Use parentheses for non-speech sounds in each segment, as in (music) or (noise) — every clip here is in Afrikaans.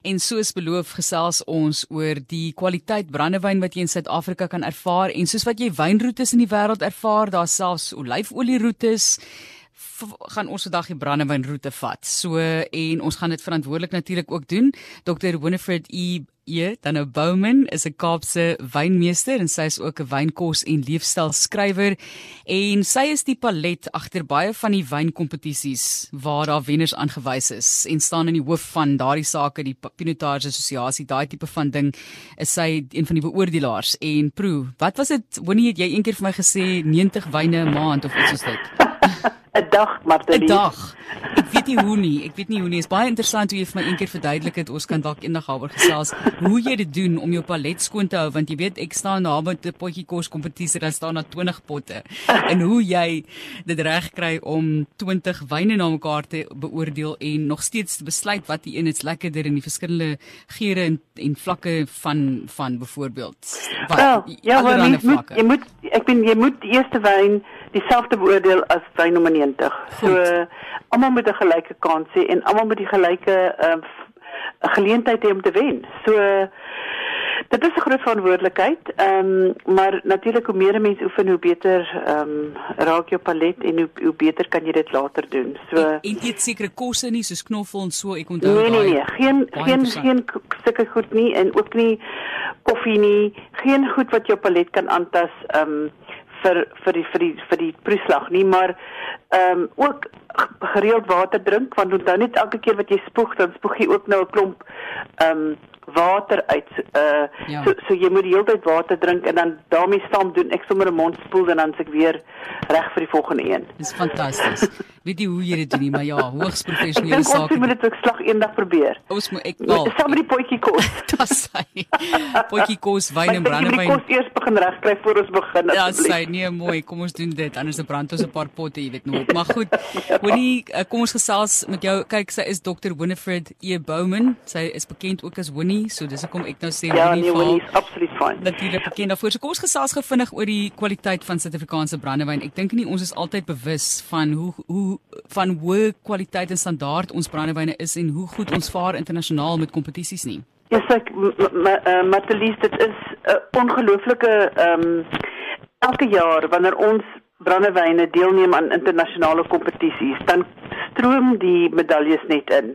En soos beloof gesels ons oor die kwaliteit brandewyn wat jy in Suid-Afrika kan ervaar en soos wat jy wynroetes in die wêreld ervaar, daar selfs olyfolieroetes gaan ons vandag die brandewynroete vat. So en ons gaan dit verantwoordelik natuurlik ook doen. Dr. Winifred E E, dan nou Bowman is 'n Kaapse wynmeester en sy is ook 'n wynkos en leefstyl skrywer en sy is die palet agter baie van die wynkompetisies waar daar wenners aangewys is en staan in die hoof van daardie sake die Pinotage Assosiasie daai tipe van ding is sy een van die beoordelaars en proe wat was dit wanneer jy eendag vir my gesê 90 wyne 'n maand of iets soos dit (laughs) 'n dag, Martie. 'n Dag. Ek weet nie hoe nie. Ek weet nie hoe nie. Dit is baie interessant hoe jy vir my eendag verduidelik het. Ons kan dalk eendag daaroor gesels hoe jy dit doen om jou palet skoon te hou want jy weet ek staan daar met 'n potjie kos kompetisie dan staan daar 20 potte. En hoe jy dit reg kry om 20 wyne na mekaar te beoordeel en nog steeds te besluit wat die een is lekkerder in die verskillende geure en en vlakke van van byvoorbeeld. Wat well, ja, maar jy moet jy moet ek bin jy moet die eerste wyn dieselfde beoordeel as wyn nommer 90. So almal moet 'n gelyke kans hê en almal moet die gelyke uh, geleentheid hê om te wen. So dit is 'n groot verantwoordelikheid. Ehm um, maar natuurlik hoe meer mense oefen, hoe beter ehm um, raak jou palet en hoe hoe beter kan jy dit later doen. So en, en eet sekere kosse nie soos knoffel en so ek onthou nee, nee, nee, geen geen geen sulke goed nie en ook nie koffie nie. Geen goed wat jou palet kan aantas. Ehm um, vir vir die vir die vir die proeslag nie maar ehm um, ook gereeld water drink want onthou net elke keer wat jy spoeg dan spoeg jy ook nou 'n klomp ehm um, water uit. Uh ja. so so jy moet die hele tyd water drink en dan daarmee saam doen ek sommer 'n mond spoel en dan s'ek weer reg vir die volgende een. Dis fantasties. Weet jy hoe jy dit doen nie, maar ja, hoogs professionele sake. Ek moet dit ook slag eendag probeer. Ons moet ek wel. Saam met die potjie kos. (laughs) Dit sê. Potjie kos, wyn en brandewyn. Ek moet kos eers begin regkry voor ons begin. Ja, sê nee, mooi. Kom ons doen dit. Anders dan brand ons 'n paar potte, jy weet nooit. Maar goed. (laughs) Hoorie, uh, kom ons gesels met jou. Kyk, sy is Dr. Winifred E Bowman. Sy is bekend ook as Winnie, so dis hoekom ek nou sê ja, Winnie. Ja, nee, is absoluut fyn. Natuurlik bekend daarvoor. So kom ons gesels gevinnig oor die kwaliteit van Suid-Afrikaanse brandewyn. Ek dink nie ons is altyd bewus van hoe hoe van hoë kwaliteit en standaard ons brandewyne is en hoe goed ons vaar internasionaal met kompetisies nie. Ja, yes, ek Matelies, dit is 'n uh, ongelooflike ehm um, elke jaar wanneer ons brandewyne deelneem aan internasionale kompetisies, dan stroom die medaljes net in.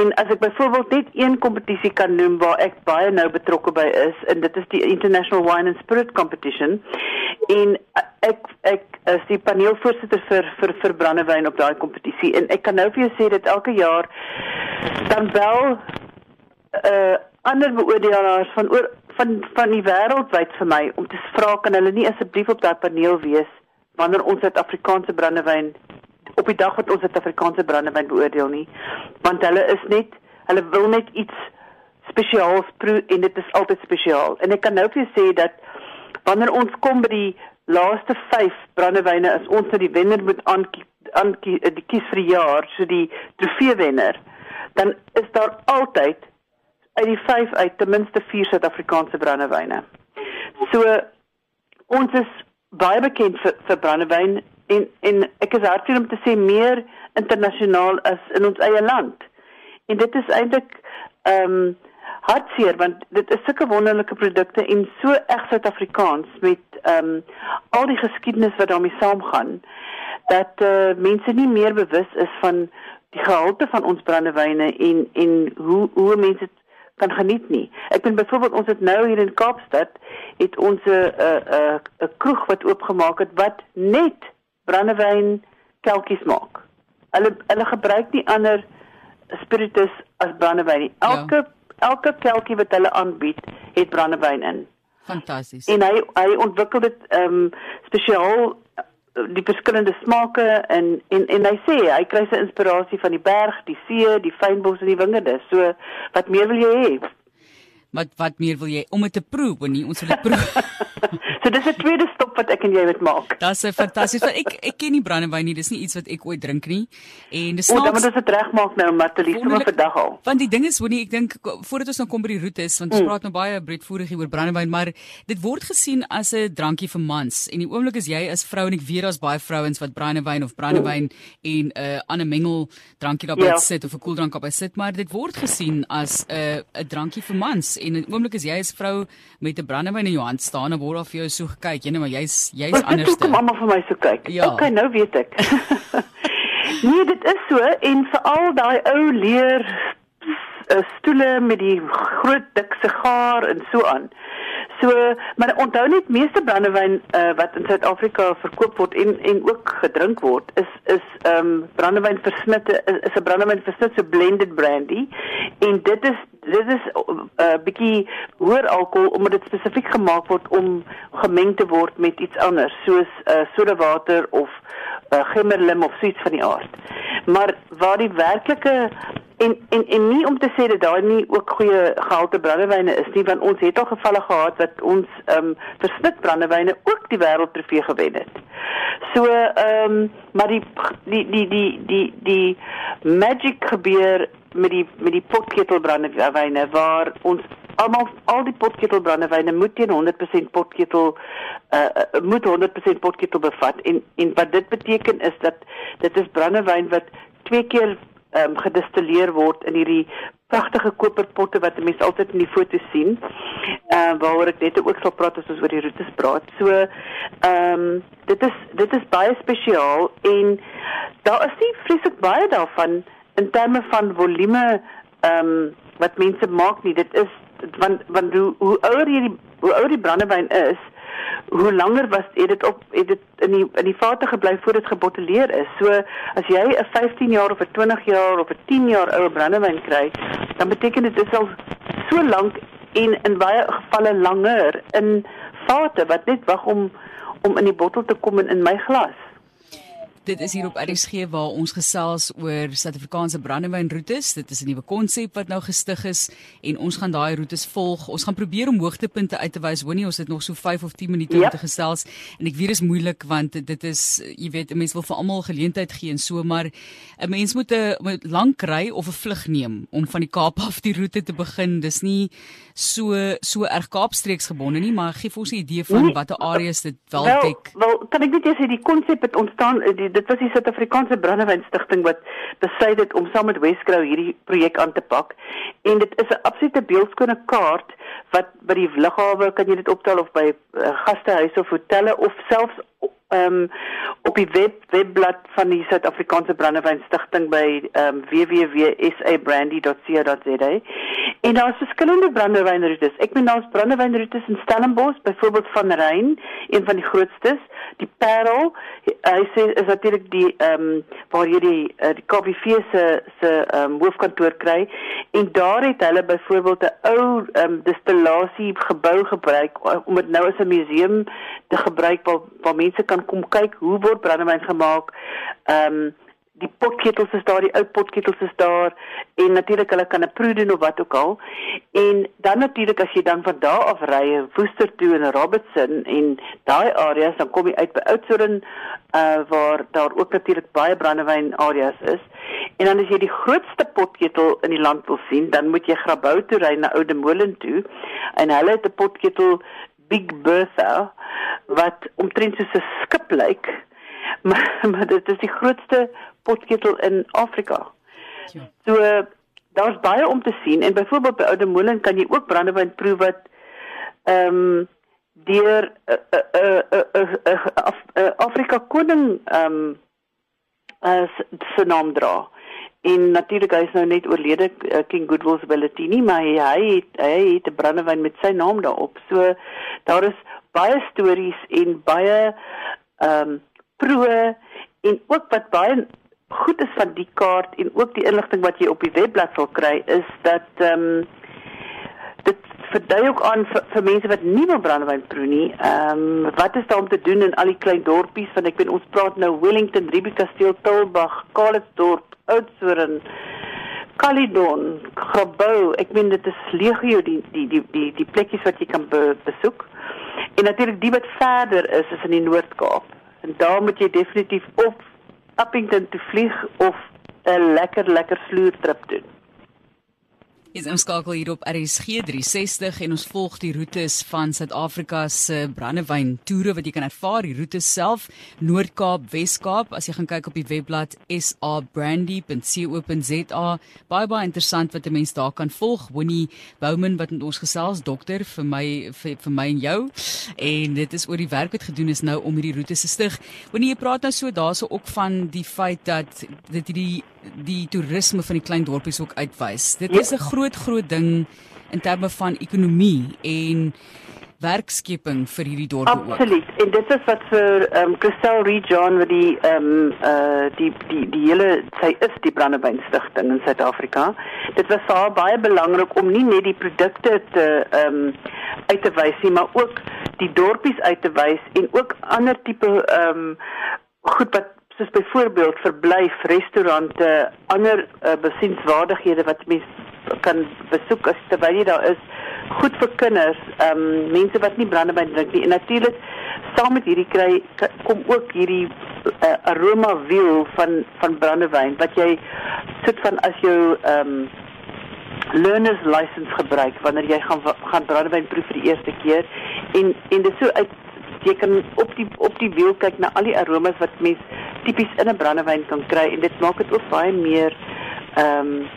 En as ek byvoorbeeld net een kompetisie kan noem waar ek baie nou betrokke by is, en dit is die International Wine and Spirit Competition, en ek ek is die paneelvoorsitter vir vir vir brandewyn op daai kompetisie en ek kan nou vir jou sê dat elke jaar dan wel uh ander beoordelaars van oor van van die wêreldwyd vir my om te vra kan hulle nie asseblief op daai paneel wees wanneer ons Suid-Afrikaanse brandewyn op die dag wat ons Suid-Afrikaanse brandewyn beoordeel nie want hulle is net hulle wil net iets spesiaals proe en dit is altyd spesiaal en ek kan nou vir jou sê dat wanneer ons kom by die laaste 5 brandewyne is ons vir die wenner moet aan aan die kies vir die jaar so die trofee wenner dan is daar altyd uit die 5 uit ten minste 4 Suid-Afrikaanse brandewyne. So ons is baie bekend vir vir brandewyn en en ek is hartseer om te sê meer internasionaal as in ons eie land. En dit is eintlik ehm um, hartseer want dit is sulke wonderlike produkte en so reg Suid-Afrikaans met ehm um, al die geskiedenis wat daarmee saamgaan dat uh, mense nie meer bewus is van die gehalte van ons brandewyne en en hoe hoe mense kan geniet nie. Ek ben byvoorbeeld ons het nou hier in Kaapstad het ons 'n 'n 'n kroeg wat oopgemaak het wat net brandewyn kelkies maak. Hulle hulle gebruik nie ander spiritus as brandewyn nie. Elke ja elke kelkie wat hulle aanbied, het brandewyn in. Fantasties. En hy hy ontwikkel dit ehm um, spesiaal eh, die verskillende smake en en en hy sê hy kry sy inspirasie van die berg, die see, die fynbos en die wingerde. So wat meer wil jy hê? Wat wat meer wil jy om dit te proe, nie ons wil dit proe. (laughs) so dis 'n tweede stop wat ek en jy moet maak. Dis 'n fantasties. Ek ek ken nie brandewyn nie. Dis nie iets wat ek ooit drink nie. En dis O, dan moet ons dit regmaak nou, Matielies, sommer vandag al. Want die ding is, hoerie, ek dink voordat ons nou kom by die roetes, want ons mm. praat nou baie breedvoerig oor brandewyn, maar dit word gesien as 'n drankie vir mans. En die oomblik is jy as vrou en ek weet daar's baie vrouens wat brandewyn of brandewyn mm. en 'n uh, ander mengel drankie daarby ja. sit of 'n koeldrank daarby sit, maar dit word gesien as 'n uh, 'n drankie vir mans. En in oomblik is jy as vrou met 'n brandewyn in jou hand staan, dan word daar vir jou so gekyk, jy net maar jy's jy's anders. Kom mamma vir my so kyk. Ja. Okay, nou weet ek. (laughs) nee, dit is so en veral daai ou leer stoele met die groot dik sigaar en so aan. So, maar onthou net meeste brandewyn uh, wat in Suid-Afrika verkoop word en en ook gedrink word is is ehm um, brandewyn versnitte is, is 'n brandewyn versnit so blended brandy en dit is dit is 'n uh, uh, bietjie hoër alkohol omdat dit spesifiek gemaak word om gemeng te word met iets anders soos uh, sodawater of uh, gemmerlim of suits van die aard. Maar waar die werklike en en en nie om te sê dat daar nie ook goeie gehalte brandewyne is nie want ons het al gevalle gehad wat ons ehm um, versnit brandewyne ook die wêreldtrofee gewen het. So ehm um, maar die die die die die die magic gebeur met die met die potketel brandewyne waar ons almal al die potketel brandewyne moet teen 100% potketel uh, moet 100% potketel bevat en en wat dit beteken is dat dit is brandewyn wat twee keer um, gedistilleer word in hierdie pragtige koperpotte wat mense altyd in die foto sien. Ehm uh, waaroor ek net ook sal praat as ons oor die roetes praat. So ehm um, dit is dit is baie spesiaal en daar is nie vreeslik baie daarvan in terme van volume ehm um, wat mense maak nie. Dit is want want hoe hoe ouer hierdie hoe ouer die brandewyn is, hoe langer was het dit op het dit in die in die vate gebly voor dit geboteleer is. So as jy 'n 15 jaar of 'n 20 jaar of 'n 10 jaar ou brandewyn kry, dan beteken dit dis al so lank en in baie gevalle langer in vate wat net wag om om in die bottel te kom en in my glas. Dit is hier op RSG waar ons gesels oor Suid-Afrikaanse brandewynroetes. Dit is 'n nuwe konsep wat nou gestig is en ons gaan daai roetes volg. Ons gaan probeer om hoogtepunte uit te wys. Hoonie, ons het nog so 5 of 10 minute om te gesels en ek weet dit is moeilik want dit is jy weet, mense wil vir almal geleentheid gee en so, maar 'n mens moet 'n lank ry of 'n vlug neem om van die Kaap af die roete te begin. Dis nie so so erg Kaapstreeks gebonde nie, maar gee vir ons 'n idee van nee, watter areas dit wel dek. Wel, wel kan ek net sê die konsep het ontstaan die dit was die Suid-Afrikaanse Brandewyn Stichting wat besluit het om saam met Wesgrou hierdie projek aan te pak. En dit is 'n absolute beeldskone kaart wat by die lughawe kan jy dit optel of by uh, gastehuise of hotelle of selfs ehm um, op die web webblad van die Suid-Afrikaanse Brandewyn Stichting by ehm um, www.sabrandy.co.za. En daar is verskillende brandewynroetes. Ek meen daar's brandewynroetes in Stellenbosch, byvoorbeeld van Rein, een van die grootstes, die Parel. Hy sê is natuurlik die ehm um, waar jy die uh, die KBV se se ehm um, hoofkantoor kry en daar het hulle byvoorbeeld 'n ou ehm um, distillasie gebou gebruik om dit nou as 'n museum te gebruik waar waar mense kan kom kyk hoe word brandewyn gemaak. Ehm um, die potketels is daar, die ou potketels is daar en natuurlik hulle kan 'n proe doen of wat ook al. En dan natuurlik as jy dan van daar af ry, Woester toe en Robertson en daai areas dan kom jy uit by Oudtshoorn uh waar daar ook natuurlik baie brandewyn areas is. En dan as jy die grootste potketel in die land wil sien, dan moet jy Grabouw toe ry na Oude Molen toe en hulle het 'n potketel Big Bertha wat omtrent soos 'n skip lyk. (laughs) Maar, maar dit is die grootste potketel in Afrika. Ja. So daar's baie om te sien en byvoorbeeld by Oude Molen kan jy ook brandewyn proe wat ehm um, deur 'n uh, 'n uh, 'n uh, uh, uh, uh, Afrika koning ehm um, as se naam dra. En natuurlik hy is nou net oorlede uh, King Goodwill Bellatini, maar hy hy het, hy het 'n brandewyn met sy naam daarop. So daar is baie stories en baie ehm um, proe en ook wat baie goed is van die kaart en ook die inligting wat jy op die webblad sal kry is dat ehm um, dit verdui ook aan vir, vir mense wat nie wil brandewyn proe nie. Ehm um, wat is daar om te doen in al die klein dorpies want ek weet ons praat nou Wellington, Riebeekasteel, Tulbag, Kaalitsdorp, Oudtshoorn, Caledon, Grabouw, ek meen dit is legio die die die die die plekkies wat jy kan be, besoek. En natuurlik die wat verder is is in die Noord-Kaap. En daar moet jy definitief of Appington toe vlieg of 'n lekker lekker vloertrip doen. Is ons skakel hier op RSG 360 en ons volg die roetes van Suid-Afrika se brandewyn toere wat jy kan ervaar. Die roetes self Noord-Kaap, Wes-Kaap. As jy gaan kyk op die webblad sabrandy.co.za baie baie interessant wat 'n mens daar kan volg. Winnie Bouman wat met ons gesels dokter vir my vir, vir my en jou. En dit is oor die werk wat gedoen is nou om hierdie roetes te stig. Winnie jy praat nou so daarso ook van die feit dat dit hierdie die toerisme van die klein dorpies ook uitwys. Dit is 'n groot groot ding in terme van ekonomie en werkskepping vir hierdie dorpe ook. Absoluut. En dit is wat vir ehm um, Christel Rejohn wat die ehm um, uh die die die hele sy is die Brandewyn Stichting in Suid-Afrika. Dit was vir haar baie belangrik om nie net die produkte te ehm um, uit te wys nie, maar ook die dorpies uit te wys en ook ander tipe ehm um, goed wat soos byvoorbeeld verblyf, restaurante, ander uh, besienswaardighede wat mens kan besoek as terwyl jy daar is. Goed vir kinders, ehm um, mense wat nie brandewyn drink nie. En natuurlik saam met hierdie kry kom ook hierdie uh, aroma wiel van van brandewyn wat jy sit van as jou ehm um, learners license gebruik wanneer jy gaan gaan brandewyn proef vir die eerste keer en en dit so uit jy kan op die op die wiel kyk na al die aromas wat mens tipies in 'n brandewyn kan kry en dit maak dit ook baie meer ehm um,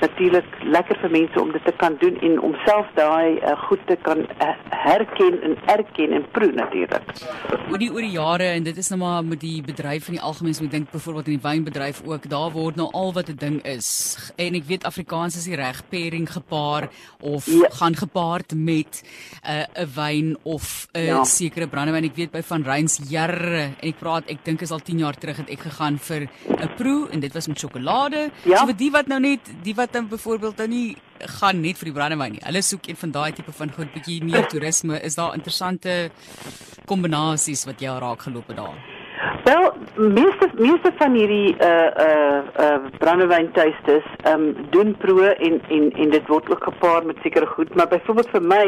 natuurlik lekker vir mense om dit te kan doen en om self daai uh, goed te kan uh, herken en erken en proe natuurlik. Oor die oor die jare en dit is nou maar met die bedryf van die algemeen moet dink byvoorbeeld in die wynbedryf ook daar word nou al wat 'n ding is en ek weet Afrikaans is die reg pairing gepaar of ja. gaan gepaard met 'n uh, 'n wyn of 'n ja. sekere brandewyn ek weet by van Reyns jare en ek praat ek dink is al 10 jaar terug het ek gegaan vir 'n proe en dit was met sjokolade ja. so vir die wat nou net die wat wat dan byvoorbeeld nou nie gaan net vir die brandewyn nie. Hulle soek een van daai tipe van goed bietjie meer toerisme. Is daar interessante kombinasies wat jy raak geloop het daar? Wel, meeste meeste van hierdie uh uh uh brandewyntuistes ehm um, doen proe en en en dit word ook gepaard met sekere goed, maar byvoorbeeld vir my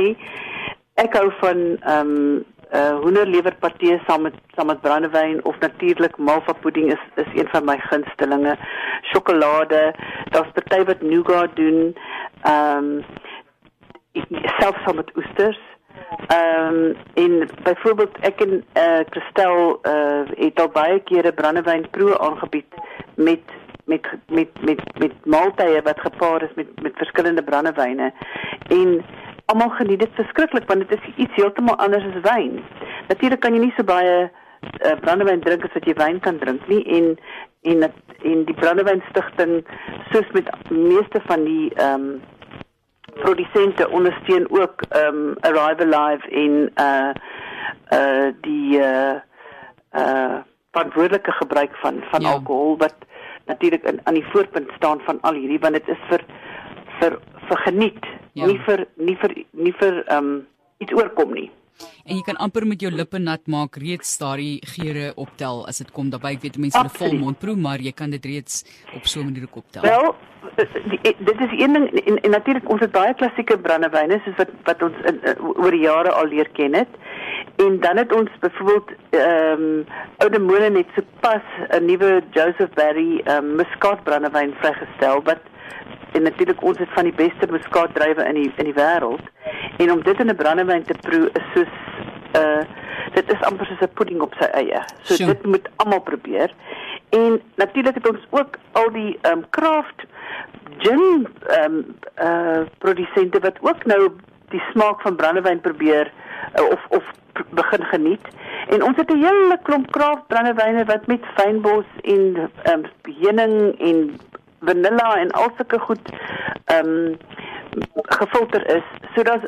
ek hou van ehm um, uh hoenderlewerpartye saam met saam met brandewyn of natuurlik malva pudding is is een van my gunstelinge. Sjokolade, daar's party wat nougat doen. Ehm um, selfs saam met oesters. Ehm um, en byvoorbeeld ek en eh uh, Christel eh uh, het al baie kere brandewyn proe aangebied met met met met met maaltye wat gepaard is met met verskillende brandewyne. En almal geniet dit verskriklik want dit is iets heeltemal anders as wyn. Natuurlik kan jy nie so baie uh, brandewyn drink as wat jy wyn kan drink nie en en en die brandewyn stigting soos met meeste van die ehm um, produsente ondersteun ook ehm um, Arrive Alive in uh uh die uh uh verantwoordelike gebruik van van ja. alkohol wat natuurlik aan die voorpunt staan van al hierdie want dit is vir vir vir geniet, ja. nie vir nie vir nie vir ehm um, iets oorkom nie. En jy kan amper met jou lippe nat maak reeds daardie geure optel as dit kom daarbey. Ek weet mense hulle vol mond proe, maar jy kan dit reeds op so 'n manier optel. Wel, die, dit is een ding en, en natuurlik ons het baie klassieke brandewyne soos wat wat ons in, in, oor die jare al leer ken het. En dan het ons byvoorbeeld ehm um, oude mone net so pas 'n nuwe Joseph Barry ehm um, Muscat brandewyn vrygestel wat en natuurlik ons het van die beste muskaatdrywe in die in die wêreld en om dit in 'n brandewyn te proe is soos uh dit is amper soos 'n pudding op sy eie. So sure. dit moet almal probeer. En natuurlik het ons ook al die ehm um, craft gin ehm um, uh produsente wat ook nou die smaak van brandewyn probeer uh, of of begin geniet. En ons het 'n hele klomp craft brandewyne wat met fynbos en ehm um, heuning en vanilla en al sulke goed ehm um, gefilter is. So daar's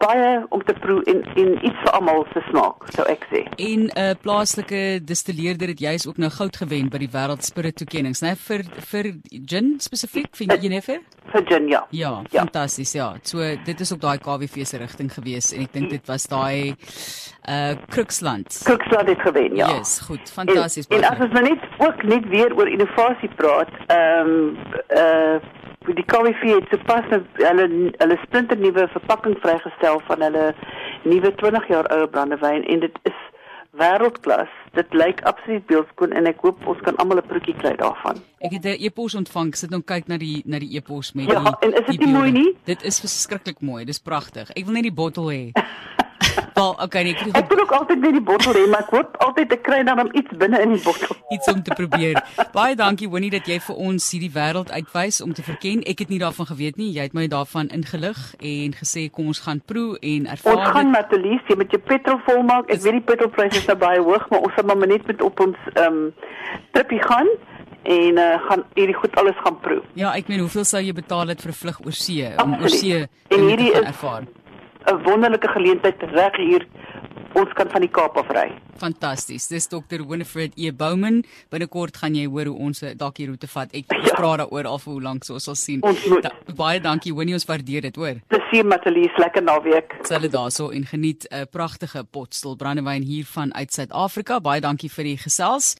baie om te proe en en iets vir almal se smaak, sou ek sê. En 'n uh, plaaslike distilleerder het juis ook nou goud gewen by die wêreld spirit toekenninge, né, vir vir gin spesifiek vir Jenever? Vir gin ja. Ja, ja. fantasties ja. So dit is op daai KWV se rigting gewees en ek dink dit was daai uh Kruksland. Kruksland het gewen, ja. Ja, yes, goed, fantasties. En, en as ons nou net ook net weer oor innovasie praat, ehm um, uh die KWV het sopas hulle hulle splinter nuwe verpakking vrygestel van hulle nuwe 20 jaar ou brandewyn en dit is wêreldklas. Dit lyk absoluut beeldskoon en ek hoop ons kan almal 'n proetjie kry daarvan. Ek het 'n e-pos ontvang. Sit nou kyk na die na die e-pos met ja, die en is dit nie mooi nie? Dit is verskriklik mooi. Dis pragtig. Ek wil net die bottel hê. (laughs) Wel, okay, nee, ek ek wil ook altyd net die bottel hê, maar ek hoop altyd ek kry dan iets binne in die bottel. Iets om te probeer. Baie dankie Winnie dat jy vir ons hierdie wêreld uitwys om te verken. Ek het nie daarvan geweet nie. Jy het my daarvan ingelig en gesê kom ons gaan proe en ervaar. Ons gaan na Tolies, jy met jou petrol volmaak. Ek is, weet die petrolpryse is nou baie hoog, maar ons sal maar net met op ons ehm um, tripie gaan en uh, gaan hierdie goed alles gaan proe. Ja, ek meen hoeveel sou jy betaal het vir 'n vlug oor see om oor see en hierdie is ervaar? 'n wonderlike geleentheid reg hier. Ons kan van die Kaap af ry. Fantasties. Dis Dr. Winifred E Bowman. Binnekort gaan jy hoor hoe ons eh, dalk die roete vat. Ek ja. praat daaroor al vir hoe lank so ons sal sien. Da, baie dankie Winnie, ons waardeer dit, hoor. Plezier Matalies, lekker naweek. Sal dit daarso en geniet 'n pragtige potstel brandewyn hier van uit Suid-Afrika. Baie dankie vir die gesels.